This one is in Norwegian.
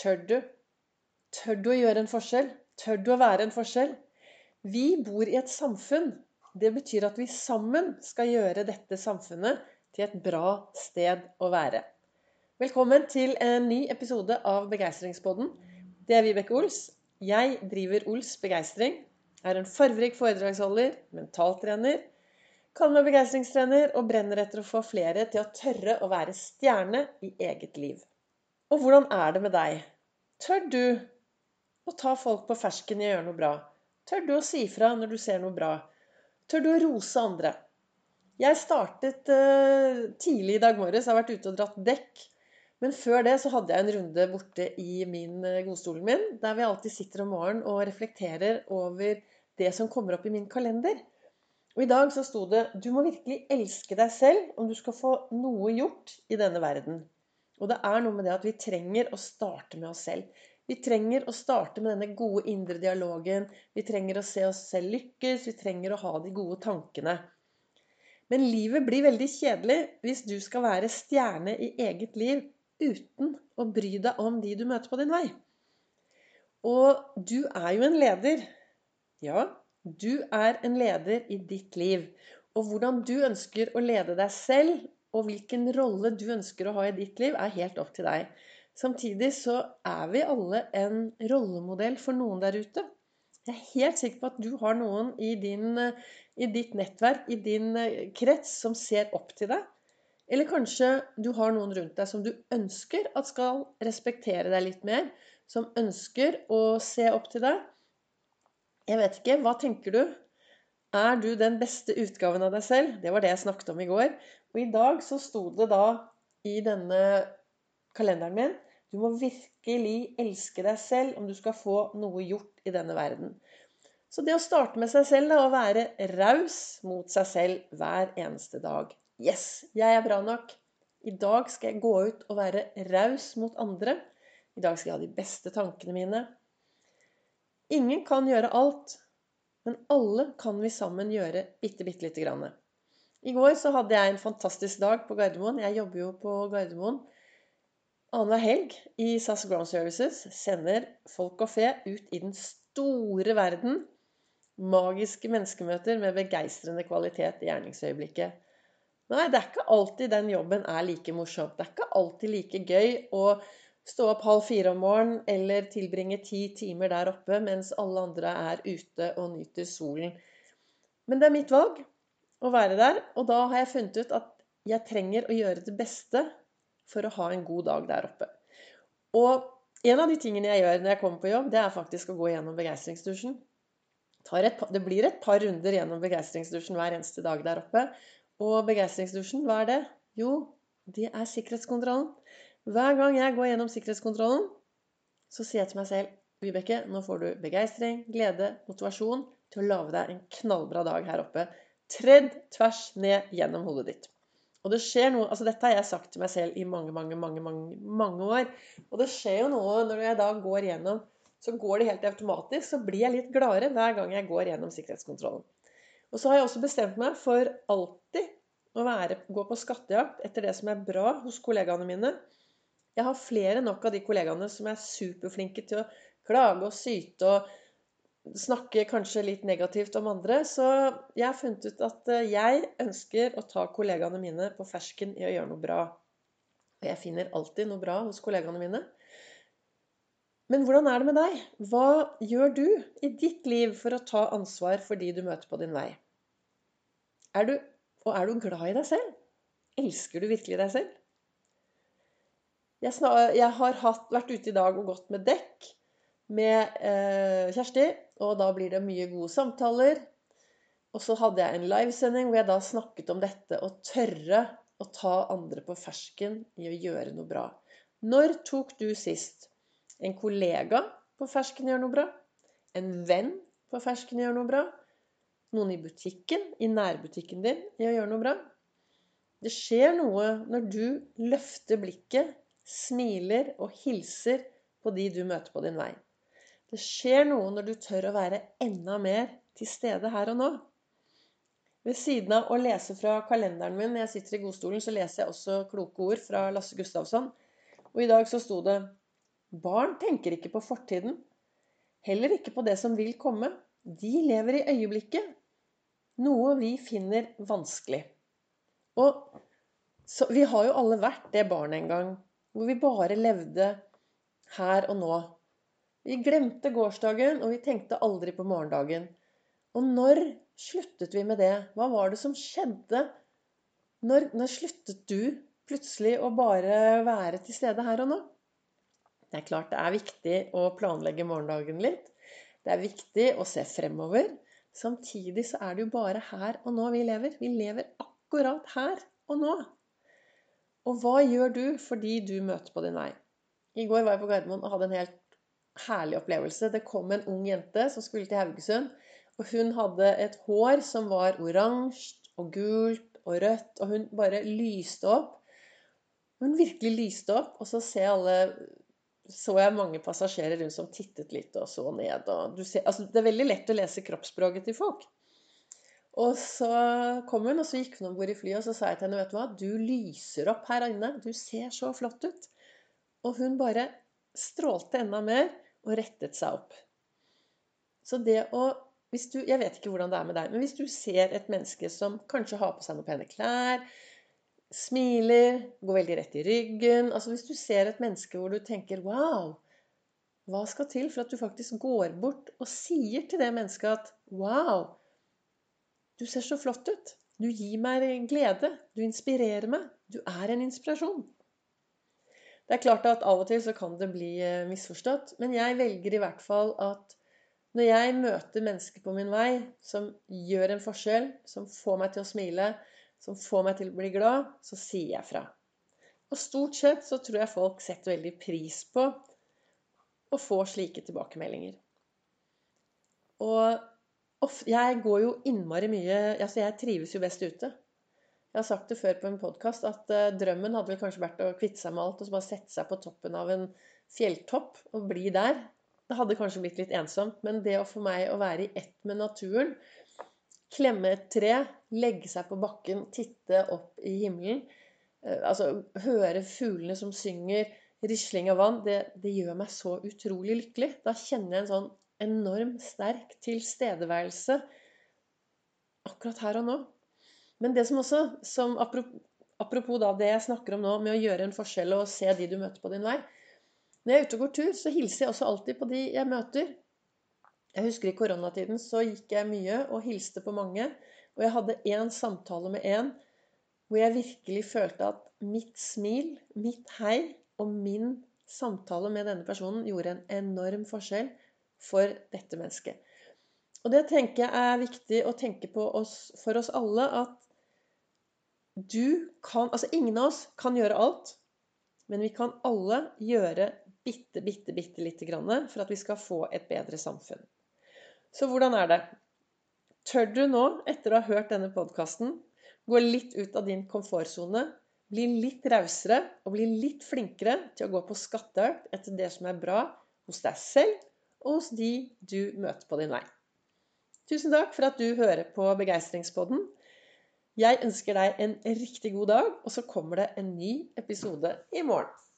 Tør du? Tør du å gjøre en forskjell? Tør du å være en forskjell? Vi bor i et samfunn. Det betyr at vi sammen skal gjøre dette samfunnet til et bra sted å være. Velkommen til en ny episode av Begeistringspodden. Det er Vibeke Ols. Jeg driver Ols Begeistring. Er en farverik foredragsholder, mentaltrener, kaller meg begeistringstrener og brenner etter å få flere til å tørre å være stjerne i eget liv. Og hvordan er det med deg? Tør du å ta folk på fersken i å gjøre noe bra? Tør du å si fra når du ser noe bra? Tør du å rose andre? Jeg startet uh, tidlig i dag morges. Jeg har vært ute og dratt dekk. Men før det så hadde jeg en runde borte i min uh, godstolen min, der vi alltid sitter om morgenen og reflekterer over det som kommer opp i min kalender. Og i dag så sto det 'Du må virkelig elske deg selv om du skal få noe gjort i denne verden'. Og det er noe med det at vi trenger å starte med oss selv. Vi trenger å starte med denne gode indre dialogen. Vi trenger å se oss selv lykkes. Vi trenger å ha de gode tankene. Men livet blir veldig kjedelig hvis du skal være stjerne i eget liv uten å bry deg om de du møter på din vei. Og du er jo en leder. Ja, du er en leder i ditt liv. Og hvordan du ønsker å lede deg selv, og hvilken rolle du ønsker å ha i ditt liv, er helt opp til deg. Samtidig så er vi alle en rollemodell for noen der ute. Jeg er helt sikker på at du har noen i, din, i ditt nettverk, i din eh, krets, som ser opp til deg. Eller kanskje du har noen rundt deg som du ønsker at skal respektere deg litt mer. Som ønsker å se opp til deg. Jeg vet ikke. Hva tenker du? Er du den beste utgaven av deg selv? Det var det jeg snakket om i går. Og i dag så sto det da i denne kalenderen min du må virkelig elske deg selv om du skal få noe gjort i denne verden. Så det å starte med seg selv da, og være raus mot seg selv hver eneste dag Yes, jeg er bra nok. I dag skal jeg gå ut og være raus mot andre. I dag skal jeg ha de beste tankene mine. Ingen kan gjøre alt, men alle kan vi sammen gjøre bitte, bitte lite grann. I går så hadde jeg en fantastisk dag på Gardermoen. Jeg jobber jo på Gardermoen annenhver helg i SAS Ground Services sender folk og fe ut i den store verden. Magiske menneskemøter med begeistrende kvalitet i gjerningsøyeblikket. Nei, det er ikke alltid den jobben er like morsom. Det er ikke alltid like gøy å stå opp halv fire om morgenen eller tilbringe ti timer der oppe mens alle andre er ute og nyter solen. Men det er mitt valg å være der, og da har jeg funnet ut at jeg trenger å gjøre det beste for å ha en god dag der oppe. Og en av de tingene jeg gjør når jeg kommer på jobb, det er faktisk å gå gjennom begeistringsdusjen. Det blir et par runder gjennom begeistringsdusjen hver eneste dag der oppe. Og begeistringsdusjen, hva er det? Jo, det er sikkerhetskontrollen. Hver gang jeg går gjennom sikkerhetskontrollen, så sier jeg til meg selv Vibeke, nå får du begeistring, glede, motivasjon til å lage deg en knallbra dag her oppe. Tredd tvers ned gjennom hodet ditt. Og det skjer noe altså Dette har jeg sagt til meg selv i mange, mange, mange, mange, mange år. Og det skjer jo noe når jeg da går gjennom Så går det helt automatisk. Så blir jeg litt gladere hver gang jeg går gjennom sikkerhetskontrollen. Og så har jeg også bestemt meg for alltid å være, gå på skattejakt etter det som er bra hos kollegaene mine. Jeg har flere nok av de kollegaene som er superflinke til å klage og syte og snakke kanskje litt negativt om andre. Så jeg har funnet ut at eh, jeg ønsker å ta kollegaene mine på fersken i å gjøre noe bra. Og jeg finner alltid noe bra hos kollegaene mine. Men hvordan er det med deg? Hva gjør du i ditt liv for å ta ansvar for de du møter på din vei? Er du, og er du glad i deg selv? Elsker du virkelig deg selv? Jeg, snar, jeg har hatt, vært ute i dag og gått med dekk med eh, Kjersti. Og da blir det mye gode samtaler. Og så hadde jeg en livesending hvor jeg da snakket om dette å tørre å ta andre på fersken i å gjøre noe bra. Når tok du sist en kollega på fersken gjør noe bra? En venn på fersken gjør noe bra? Noen i butikken, i nærbutikken din, i å gjøre noe bra? Det skjer noe når du løfter blikket, smiler og hilser på de du møter på din vei. Det skjer noe når du tør å være enda mer til stede her og nå. Ved siden av å lese fra kalenderen min når jeg sitter i godstolen, så leser jeg også kloke ord fra Lasse Gustavsson. Og i dag så sto det Barn tenker ikke på fortiden. Heller ikke på det som vil komme. De lever i øyeblikket. Noe vi finner vanskelig. Og så, vi har jo alle vært det barnet en gang hvor vi bare levde her og nå. Vi glemte gårsdagen, og vi tenkte aldri på morgendagen. Og når sluttet vi med det? Hva var det som skjedde? Når, når sluttet du plutselig å bare være til stede her og nå? Det er klart det er viktig å planlegge morgendagen litt. Det er viktig å se fremover. Samtidig så er det jo bare her og nå vi lever. Vi lever akkurat her og nå. Og hva gjør du fordi du møter på din vei? I går var jeg på Gardermoen og hadde en helt herlig opplevelse. Det kom en ung jente som skulle til Haugesund. Og hun hadde et hår som var oransje og gult og rødt. Og hun bare lyste opp. Hun virkelig lyste opp. Og så ser alle så jeg mange passasjerer rundt som tittet litt og så ned. Og ser, altså det er veldig lett å lese kroppsspråket til folk. Og så kom hun, og så gikk hun om bord i flyet, og så sa jeg til henne, vet du hva, du lyser opp her inne. Du ser så flott ut. Og hun bare strålte enda mer og rettet seg opp. Så det å du, Jeg vet ikke hvordan det er med deg, men hvis du ser et menneske som kanskje har på seg noen pene klær, smiler, går veldig rett i ryggen Altså hvis du ser et menneske hvor du tenker Wow! Hva skal til for at du faktisk går bort og sier til det mennesket at Wow! Du ser så flott ut. Du gir meg glede. Du inspirerer meg. Du er en inspirasjon. Det er klart at av og til så kan det bli eh, misforstått, men jeg velger i hvert fall at når jeg møter mennesker på min vei som gjør en forskjell, som får meg til å smile, som får meg til å bli glad, så sier jeg fra. Og stort sett så tror jeg folk setter veldig pris på å få slike tilbakemeldinger. Og jeg går jo innmari mye Altså, jeg trives jo best ute. Jeg har sagt det før på en podkast at uh, drømmen hadde vel kanskje vært å kvitte seg med alt og så bare sette seg på toppen av en fjelltopp og bli der. Det hadde kanskje blitt litt ensomt, men det å for meg å være i ett med naturen klemme et tre, legge seg på bakken, titte opp i himmelen. Eh, altså høre fuglene som synger, risling av vann. Det, det, gjør meg så utrolig lykkelig. Da kjenner jeg en sånn enorm sterk tilstedeværelse akkurat her og nå. Men det som også, som apropos, da det jeg snakker om nå, med å gjøre en forskjell og se de du møter på din vei Når jeg er ute og går tur, så hilser jeg også alltid på de jeg møter. Jeg husker i koronatiden så gikk jeg mye og hilste på mange. Og jeg hadde én samtale med en hvor jeg virkelig følte at mitt smil, mitt hei og min samtale med denne personen gjorde en enorm forskjell for dette mennesket. Og det tenker jeg er viktig å tenke på oss, for oss alle at du kan Altså ingen av oss kan gjøre alt, men vi kan alle gjøre bitte, bitte, bitte lite grann for at vi skal få et bedre samfunn. Så hvordan er det? Tør du nå, etter å ha hørt denne podkasten, gå litt ut av din komfortsone, bli litt rausere og bli litt flinkere til å gå på skattejakt etter det som er bra hos deg selv og hos de du møter på din vei? Tusen takk for at du hører på Begeistringspodden. Jeg ønsker deg en riktig god dag, og så kommer det en ny episode i morgen.